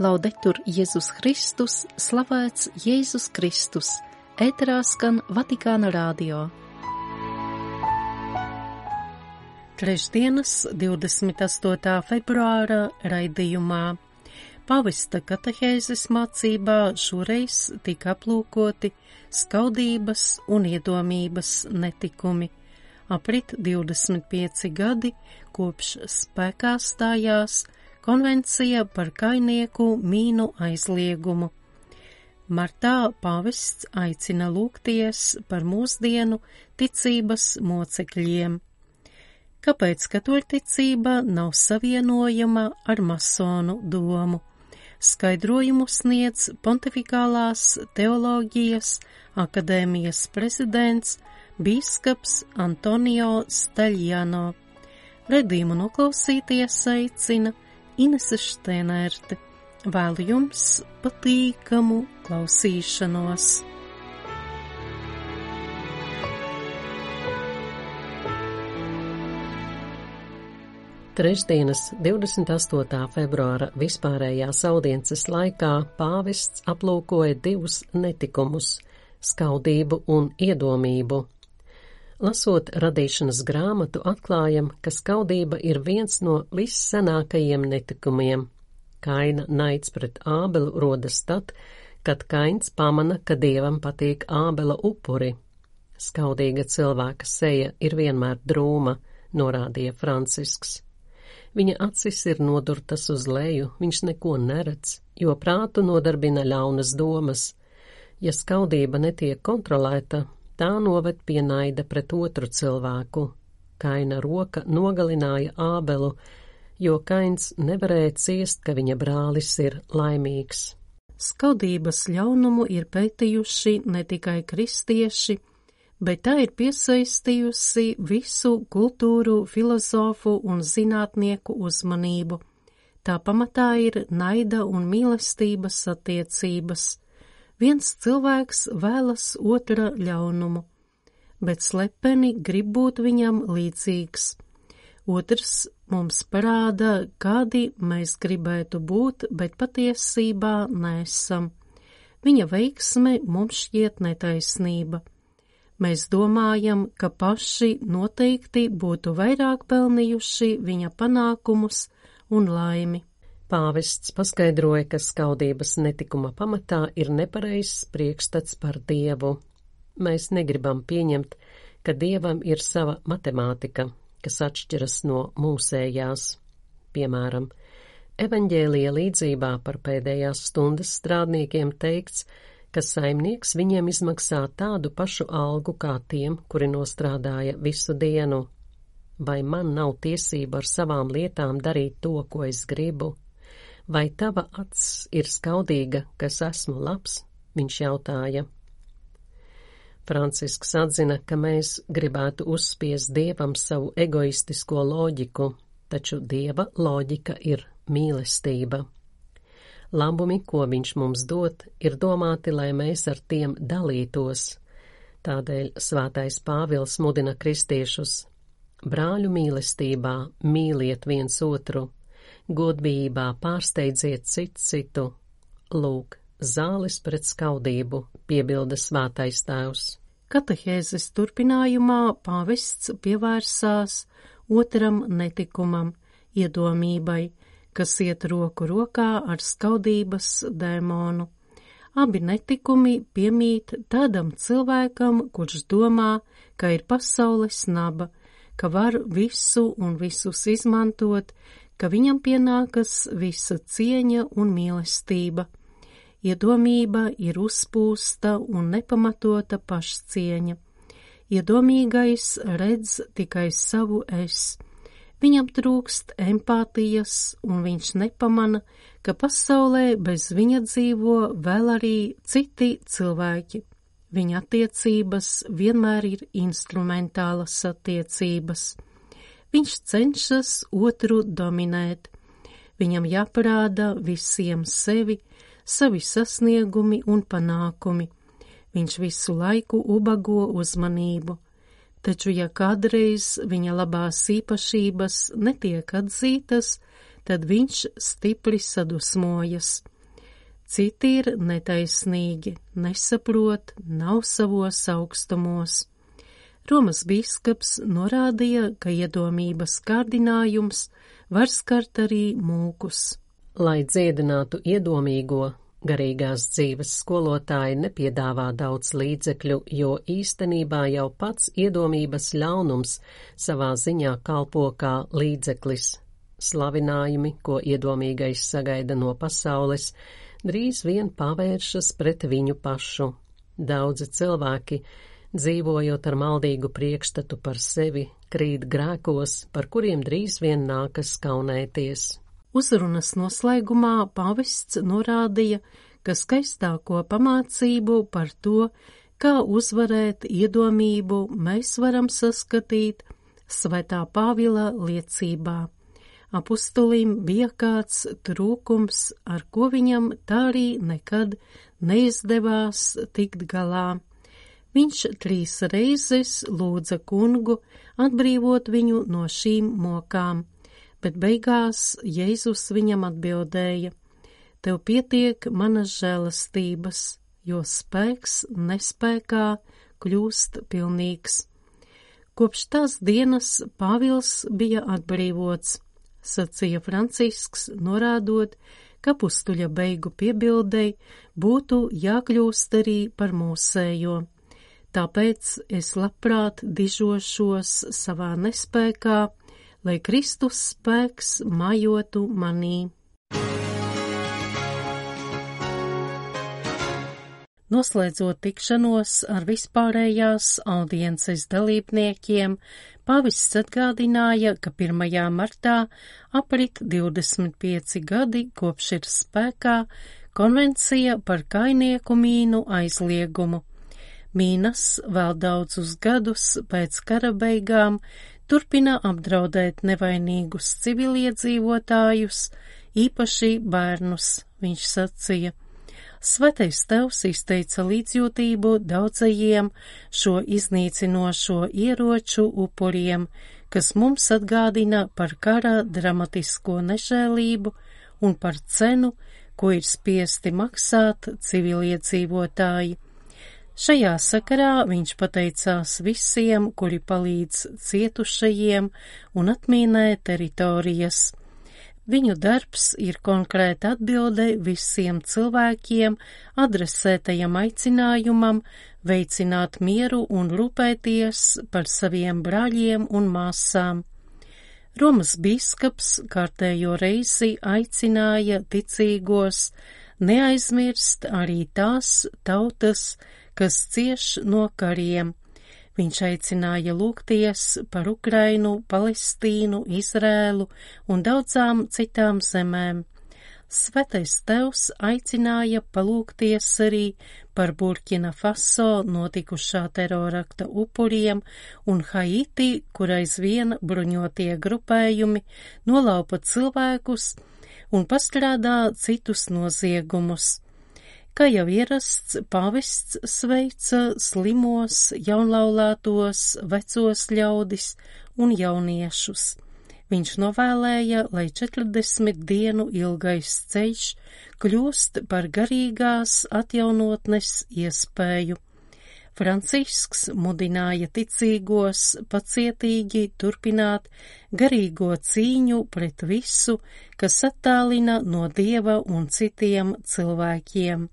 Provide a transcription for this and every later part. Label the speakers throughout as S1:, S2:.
S1: Laudetur Jēzus Kristus, slavēts Jēzus Kristus, ēterā skan Vatikāna rādio. Trešdienas 28. februāra raidījumā pavista katehēzes mācībā šoreiz tika aplūkoti skaudības un iedomības netikumi. Aprit 25 gadi, kopš spēkā stājās Konvencija par kainieku mīnu aizliegumu. Martā pavests aicina lūgties par mūsdienu ticības mocekļiem. Kāpēc katoļticība nav savienojama ar masonu domu? Skaidrojumu sniedz Pontifikālās teoloģijas akadēmijas prezidents bīskaps Antonio Staļjano. Redīmu noklausīties aicina Inese Štenērte. Vēlu jums patīkamu klausīšanos!
S2: Trešdienas 28. februāra vispārējās audiences laikā pāvests aplūkoja divus netikumus - skaudību un iedomību Lasot radīšanas grāmatu, atklājam, ka skaudība ir viens no vissenākajiem netikumiem. Kaina naids pret ābelu rodas tad, kad kains pamana, ka dievam patīk ābela upuri. Skaudīga cilvēka seja ir vienmēr drūma, norādīja Francisks. Viņa acis ir nodurtas uz leju, viņš neko neredz, jo prātu nodarbina ļaunas domas. Ja skaudība netiek kontrolēta, tā noved pie naida pret otru cilvēku. Kaina roka nogalināja ābelu, jo Kains nevarēja ciest, ka viņa brālis ir laimīgs.
S1: Skaudības ļaunumu ir pētījuši ne tikai kristieši, bet tā ir piesaistījusi visu kultūru, filozofu un zinātnieku uzmanību. Tā pamatā ir naida un mīlestības attiecības. Viens cilvēks vēlas otra ļaunumu, bet slepeni grib būt viņam līdzīgs. Otrs mums parāda, kādi mēs gribētu būt, bet patiesībā nesam. Viņa veiksme mums šķiet netaisnība. Mēs domājam, ka paši noteikti būtu vairāk pelnījuši viņa panākumus un laimi.
S2: Pāvests paskaidroja, ka skaudības netikuma pamatā ir nepareizs priekšstats par dievu. Mēs negribam pieņemt, ka dievam ir sava matemātika, kas atšķiras no mūsējās. Piemēram, evaņģēlija līdzībā par pēdējās stundas strādniekiem teikts, ka saimnieks viņiem izmaksā tādu pašu algu kā tiem, kuri nostrādāja visu dienu. Vai man nav tiesība ar savām lietām darīt to, ko es gribu? Vai tava acs ir skaudīga, kas esmu labs? Viņš jautāja. Francisks atzina, ka mēs gribētu uzspiest dievam savu egoistisko loģiku, taču dieva loģika ir mīlestība. Labumi, ko viņš mums dod, ir domāti, lai mēs ar tiem dalītos. Tādēļ svētais Pāvils mudina kristiešus: Brāļu mīlestībā mīliet viens otru, godbijībā pārsteidziet citu citu. Lūk, zāles pret skaudību, piebilda svātais tēvs.
S1: Katehēzes turpinājumā pāvests pievērsās otram netikumam, iedomībai, kas iet roku rokā ar skaudības dēmonu. Abi netikumi piemīt tādam cilvēkam, kurš domā, ka ir pasaules naba, ka var visu un visus izmantot, ka viņam pienākas visa cieņa un mīlestība. Iedomība ir uzpūsta un nepamatota pašcieņa. Iedomīgais redz tikai savu es. Viņam trūkst empātijas, un viņš nepamana, ka pasaulē bez viņa dzīvo vēl arī citi cilvēki. Viņa attiecības vienmēr ir instrumentālas attiecības. Viņš cenšas otru dominēt. Viņam jāparāda visiem sevi, savi sasniegumi un panākumi. Viņš visu laiku ubago uzmanību. Taču, ja kādreiz viņa labās īpašības netiek atzītas, tad viņš stipri sadusmojas. Citi ir netaisnīgi, nesaprot, nav savos augstumos. Romas bīskaps norādīja, ka iedomības kārdinājums var skart arī mūkus.
S2: Lai dziedinātu iedomīgo, garīgās dzīves skolotāji nepiedāvā daudz līdzekļu, jo īstenībā jau pats iedomības ļaunums savā ziņā kalpo kā līdzeklis. Slavinājumi, ko iedomīgais sagaida no pasaules, drīz vien pavēršas pret viņu pašu. Daudzi cilvēki dzīvojot ar maldīgu priekšstatu par sevi, krīt grēkos, par kuriem drīz vien nākas kaunēties.
S1: Uzrunas noslēgumā pavests norādīja, ka skaistāko pamācību par to, kā uzvarēt iedomību, mēs varam saskatīt Svētā Pāvila liecībā. Apustulim bija kāds trūkums, ar ko viņam tā arī nekad neizdevās tikt galā. Viņš trīs reizes lūdza kungu atbrīvot viņu no šīm mokām, bet beigās Jēzus viņam atbildēja: Tev pietiek manas žēlastības, jo spēks nespēkā kļūst pilnīgs. Kopš tās dienas Pāvils bija atbrīvots, sacīja Francisks, norādot, ka pustuļa beigu piebildei būtu jākļūst arī par mūsējo tāpēc es labprāt dižošos savā nespēkā, lai Kristus spēks majotu manī. Noslēdzot tikšanos ar vispārējās audiences dalībniekiem, pavists atgādināja, ka 1. martā aprit 25 gadi kopš ir spēkā konvencija par kainieku mīnu aizliegumu Mīnas vēl daudzus gadus pēc kara beigām turpina apdraudēt nevainīgus civiliedzīvotājus, īpaši bērnus, viņš sacīja. Svētais tevs izteica līdzjūtību daudzajiem šo iznīcinošo ieroču upuriem, kas mums atgādina par kara dramatisko nežēlību un par cenu, ko ir spiesti maksāt civiliedzīvotāji. Šajā sakarā viņš pateicās visiem, kuri palīdz cietušajiem un atmīnē teritorijas. Viņu darbs ir konkrēta atbilde visiem cilvēkiem adresētajam aicinājumam veicināt mieru un rūpēties par saviem brāļiem un māsām. Romas bīskaps kārtējo reizi aicināja ticīgos neaizmirst arī tās tautas, kas cieš no kariem. Viņš aicināja lūgties par Ukrainu, Palestīnu, Izrēlu un daudzām citām zemēm. Svetais Tevs aicināja palūgties arī par Burkina Faso notikušā terorakta upuriem un Haiti, kur aizvien bruņotie grupējumi nolaupa cilvēkus un pastrādā citus noziegumus. Kā jau ierasts, pavests sveica slimos, jaunlaulātos, vecos ļaudis un jauniešus. Viņš novēlēja, lai 40 dienu ilgais ceļš kļūst par garīgās atjaunotnes iespēju. Francisks mudināja ticīgos pacietīgi turpināt garīgo cīņu pret visu, kas attālina no dieva un citiem cilvēkiem.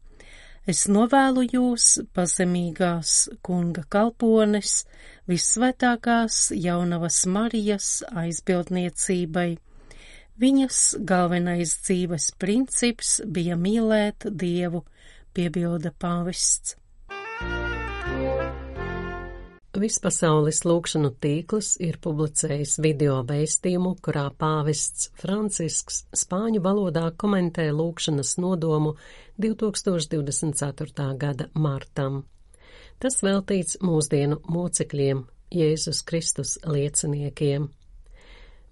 S1: Es novēlu jūs, pazemīgās kunga kalpones, vissvētākās jaunavas Marijas aizbildniecībai. Viņas galvenais dzīves princips bija mīlēt Dievu, piebilda pāvests.
S2: Vispasaules lūkšanu tīkls ir publicējis video vēstījumu, kurā pāvests Francisks spāņu valodā komentē lūkšanas nodomu 2024. gada martam. Tas veltīts mūsdienu mocekļiem, Jēzus Kristus lieciniekiem.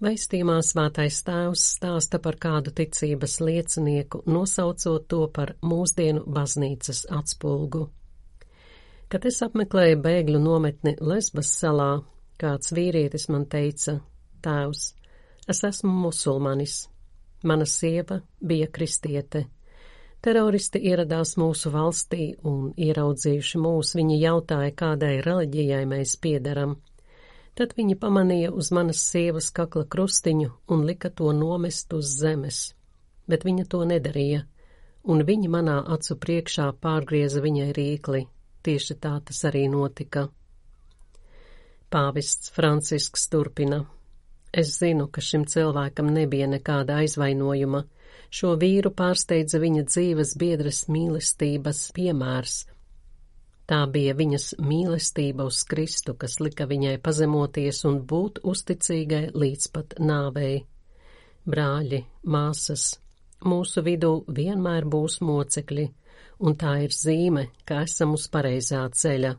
S2: Vēstījumā svētais tēvs stāsta par kādu ticības liecinieku, nosaucot to par mūsdienu baznīcas atspulgu. Kad es apmeklēju bēgļu nometni Lesbas salā, kāds vīrietis man teica, tēvs, es esmu musulmanis. Mana sieva bija kristiete. Teroristi ieradās mūsu valstī un ieraudzījuši mūs, viņi jautāja, kādai reliģijai mēs piederam. Tad viņi pamanīja uz manas sievas kakla krustiņu un lika to nomest uz zemes, bet viņa to nedarīja, un viņi manā acu priekšā pārgrieza viņai rīkli. Tieši tā tas arī notika. Pāvests Francisks turpina. Es zinu, ka šim cilvēkam nebija nekāda aizvainojuma. Šo vīru pārsteidza viņa dzīves biedras mīlestības piemērs. Tā bija viņas mīlestība uz Kristu, kas lika viņai pazemoties un būt uzticīgai līdz pat nāvei. Brāļi, māsas, mūsu vidū vienmēr būs mocekļi, un tā ir zīme, ka esam uz pareizā ceļa.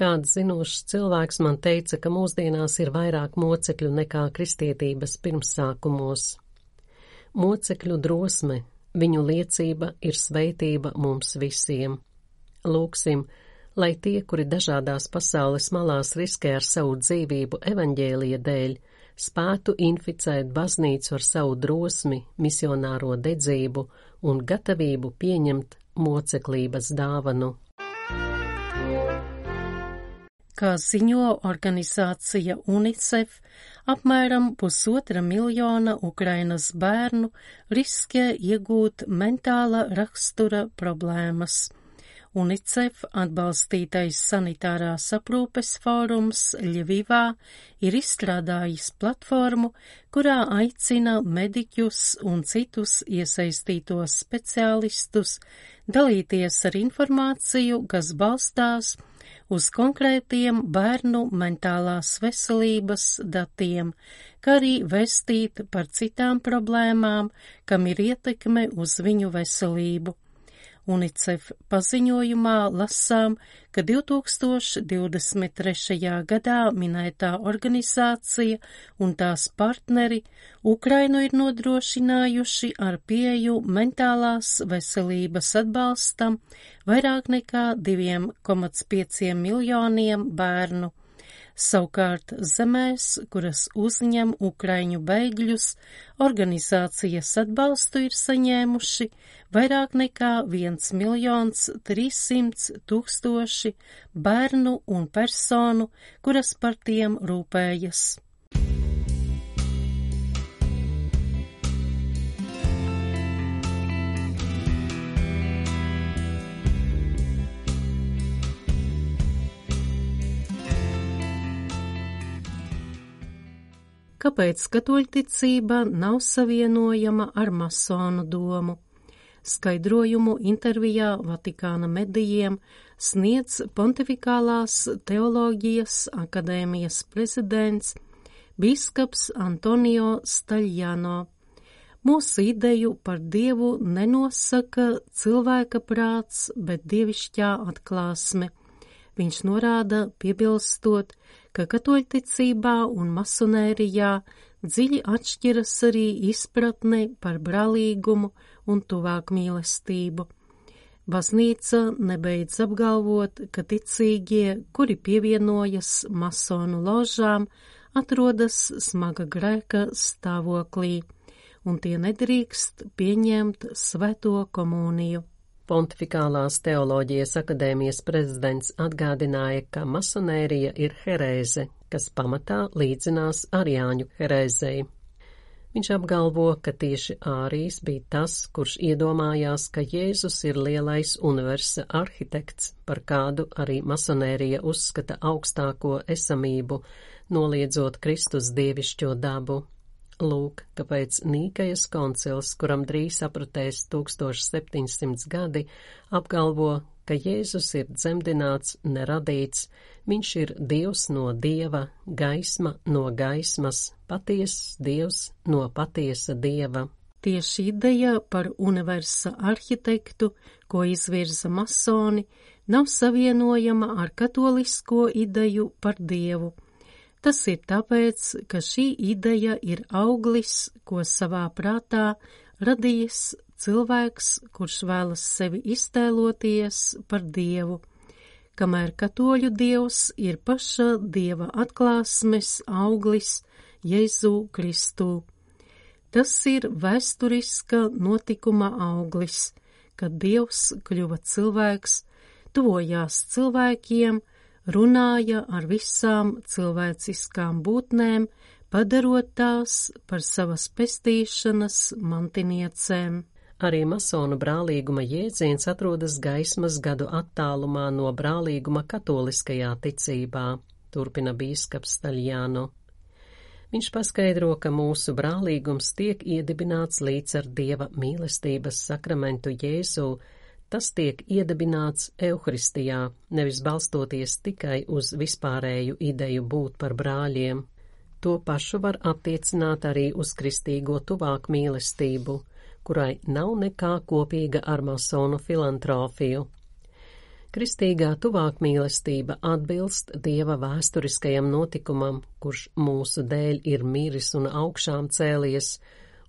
S2: Kāds zinošs cilvēks man teica, ka mūsdienās ir vairāk mocekļu nekā kristietības pirmsākumos. Mocekļu drosme, viņu liecība ir sveitība mums visiem. Lūksim, lai tie, kuri dažādās pasaules malās riskē ar savu dzīvību evaņģēlija dēļ, spētu inficēt baznīcu ar savu drosmi, misionāro dedzību un gatavību pieņemt moceklības dāvanu.
S1: Kā ziņo organizācija UNICEF, apmēram pusotra miljona Ukrainas bērnu riskē iegūt mentāla rakstura problēmas. UNICEF atbalstītais sanitārās aprūpes fórums Ļevivā ir izstrādājis platformu, kurā aicina mediķus un citus iesaistītos speciālistus dalīties ar informāciju, kas balstās uz konkrētiem bērnu mentālās veselības datiem, kā arī vestīt par citām problēmām, kam ir ietekme uz viņu veselību. UNICEF paziņojumā lasām, ka 2023. gadā minētā organizācija un tās partneri Ukrainu ir nodrošinājuši ar pieju mentālās veselības atbalstam vairāk nekā 2,5 miljoniem bērnu. Savukārt zemēs, kuras uzņem ukraiņu bēgļus, organizācijas atbalstu ir saņēmuši vairāk nekā 1 miljons 300 tūkstoši bērnu un personu, kuras par tiem rūpējas. Kāpēc katoļticība nav savienojama ar masonu domu? Skaidrojumu intervijā Vatikāna medijiem sniedz Pontifikālās teoloģijas akadēmijas prezidents Bīskaps Antonio Staļjano. Mūsu ideju par dievu nenosaka cilvēka prāts, bet dievišķā atklāsme. Viņš norāda, piebilstot, ka katoļticībā un masonērijā dziļi atšķiras arī izpratne par brālīgumu un tuvāk mīlestību. Baznīca nebeidz apgalvot, ka ticīgie, kuri pievienojas masonu ložām, atrodas smaga grēka stāvoklī, un tie nedrīkst pieņemt svēto komuniju.
S2: Pontifikālās teoloģijas akadēmijas prezidents atgādināja, ka masonērija ir herēze, kas pamatā līdzinās Arjāņu herēzei. Viņš apgalvo, ka tieši Ārijs bija tas, kurš iedomājās, ka Jēzus ir lielais universa arhitekts, par kādu arī masonērija uzskata augstāko esamību, noliedzot Kristus dievišķo dabu. Lūk, kāpēc Nīkajas koncils, kuram drīz aprutēs 1700 gadi, apgalvo, ka Jēzus ir dzemdināts, neradīts, viņš ir Dievs no Dieva, gaisma no gaismas, patiesas Dievs no patiesa Dieva.
S1: Tieši ideja par universa arhitektu, ko izvirza masoni, nav savienojama ar katolisko ideju par Dievu Tas ir tāpēc, ka šī ideja ir auglis, ko savā prātā radījis cilvēks, kurš vēlas sevi iztēloties par dievu, kamēr katoļu dievs ir paša dieva atklāsmes auglis Jēzu Kristu. Tas ir vēsturiska notikuma auglis, kad Dievs kļuva cilvēks, tuvojās cilvēkiem, runāja ar visām cilvēciskām būtnēm, padarot tās par savas pestīšanas mantiniecēm.
S2: Arī masonu brālīguma jēdziens atrodas gaismas gadu attālumā no brālīguma katoliskajā ticībā, turpina bīskaps Staļjāno. Viņš paskaidro, ka mūsu brālīgums tiek iedibināts līdz ar Dieva mīlestības sakramentu Jēzu, tas tiek iedibināts Euharistijā, nevis balstoties tikai uz vispārēju ideju būt par brāļiem. To pašu var attiecināt arī uz kristīgo tuvāk mīlestību, kurai nav nekā kopīga ar masonu filantropiju. Kristīgā tuvāk mīlestība atbilst Dieva vēsturiskajam notikumam, kurš mūsu dēļ ir miris un augšām cēlies,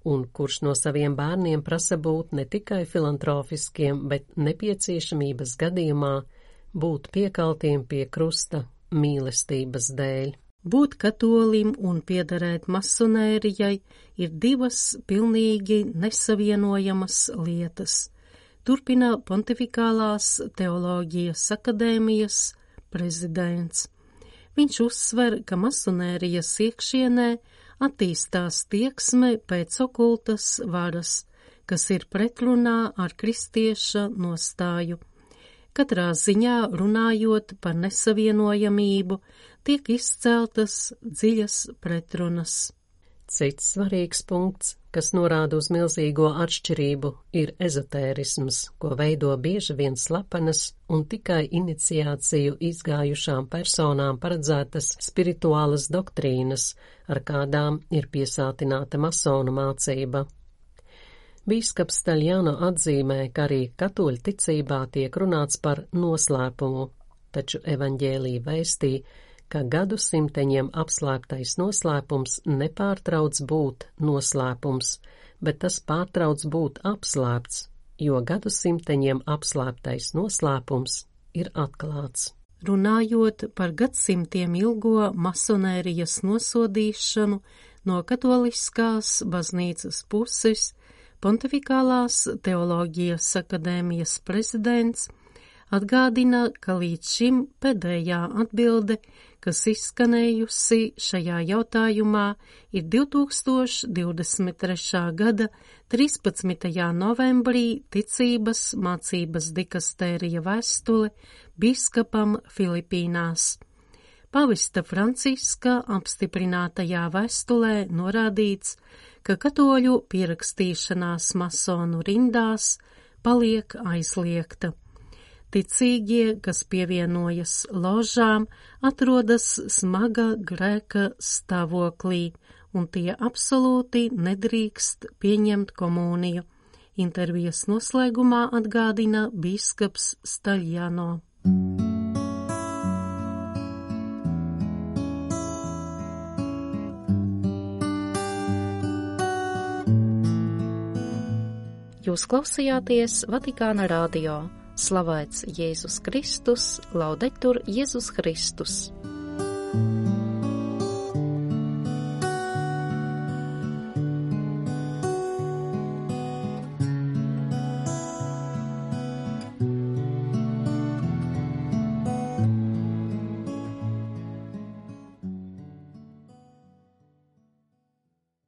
S2: un kurš no saviem bērniem prasa būt ne tikai filantropiskiem, bet nepieciešamības gadījumā būt piekaltiem pie krusta mīlestības dēļ.
S1: Būt katolim un piederēt masonērijai ir divas pilnīgi nesavienojamas lietas turpina Pontifikālās teoloģijas akadēmijas prezidents. Viņš uzsver, ka masonērijas iekšienē attīstās tieksme pēc okultas varas, kas ir pretrunā ar kristieša nostāju. Katrā ziņā runājot par nesavienojamību, tiek izceltas dziļas pretrunas.
S2: Cits svarīgs punkts, kas norāda uz milzīgo atšķirību, ir ezotērisms, ko veido bieži vien slepenas un tikai iniciāciju izgājušām personām paredzētas spirituālas doktrīnas, ar kādām ir piesātināta masonu mācība. Bīskaps Taļjāno atzīmē, ka arī katoļu ticībā tiek runāts par noslēpumu, taču evaņģēlī vēstī, ka gadsimteņiem apslēptais noslēpums nepārtrauc būt noslēpums, bet tas pārtrauc būt apslēpts, jo gadsimteņiem apslēptais noslēpums ir atklāts.
S1: Runājot par gadsimtiem ilgo masonērijas nosodīšanu no katoliskās baznīcas puses, Pontifikālās teoloģijas akadēmijas prezidents atgādina, ka līdz šim pēdējā atbilde kas izskanējusi šajā jautājumā, ir 2023. gada 13. novembrī ticības mācības dikastērija vēstule biskapam Filipīnās. Pavista Franciska apstiprinātajā vēstulē norādīts, ka katoļu pierakstīšanās masonu rindās paliek aizliegta. Ticīgie, kas pievienojas ložām, atrodas smaga grēka stāvoklī, un tie absolūti nedrīkst pieņemt komuniju. Intervijas noslēgumā atgādina bīskaps Staļjano.
S3: Jūs klausījāties Vatikāna radio. Slavēts Jēzus Kristus, laudetur Jēzus Kristus!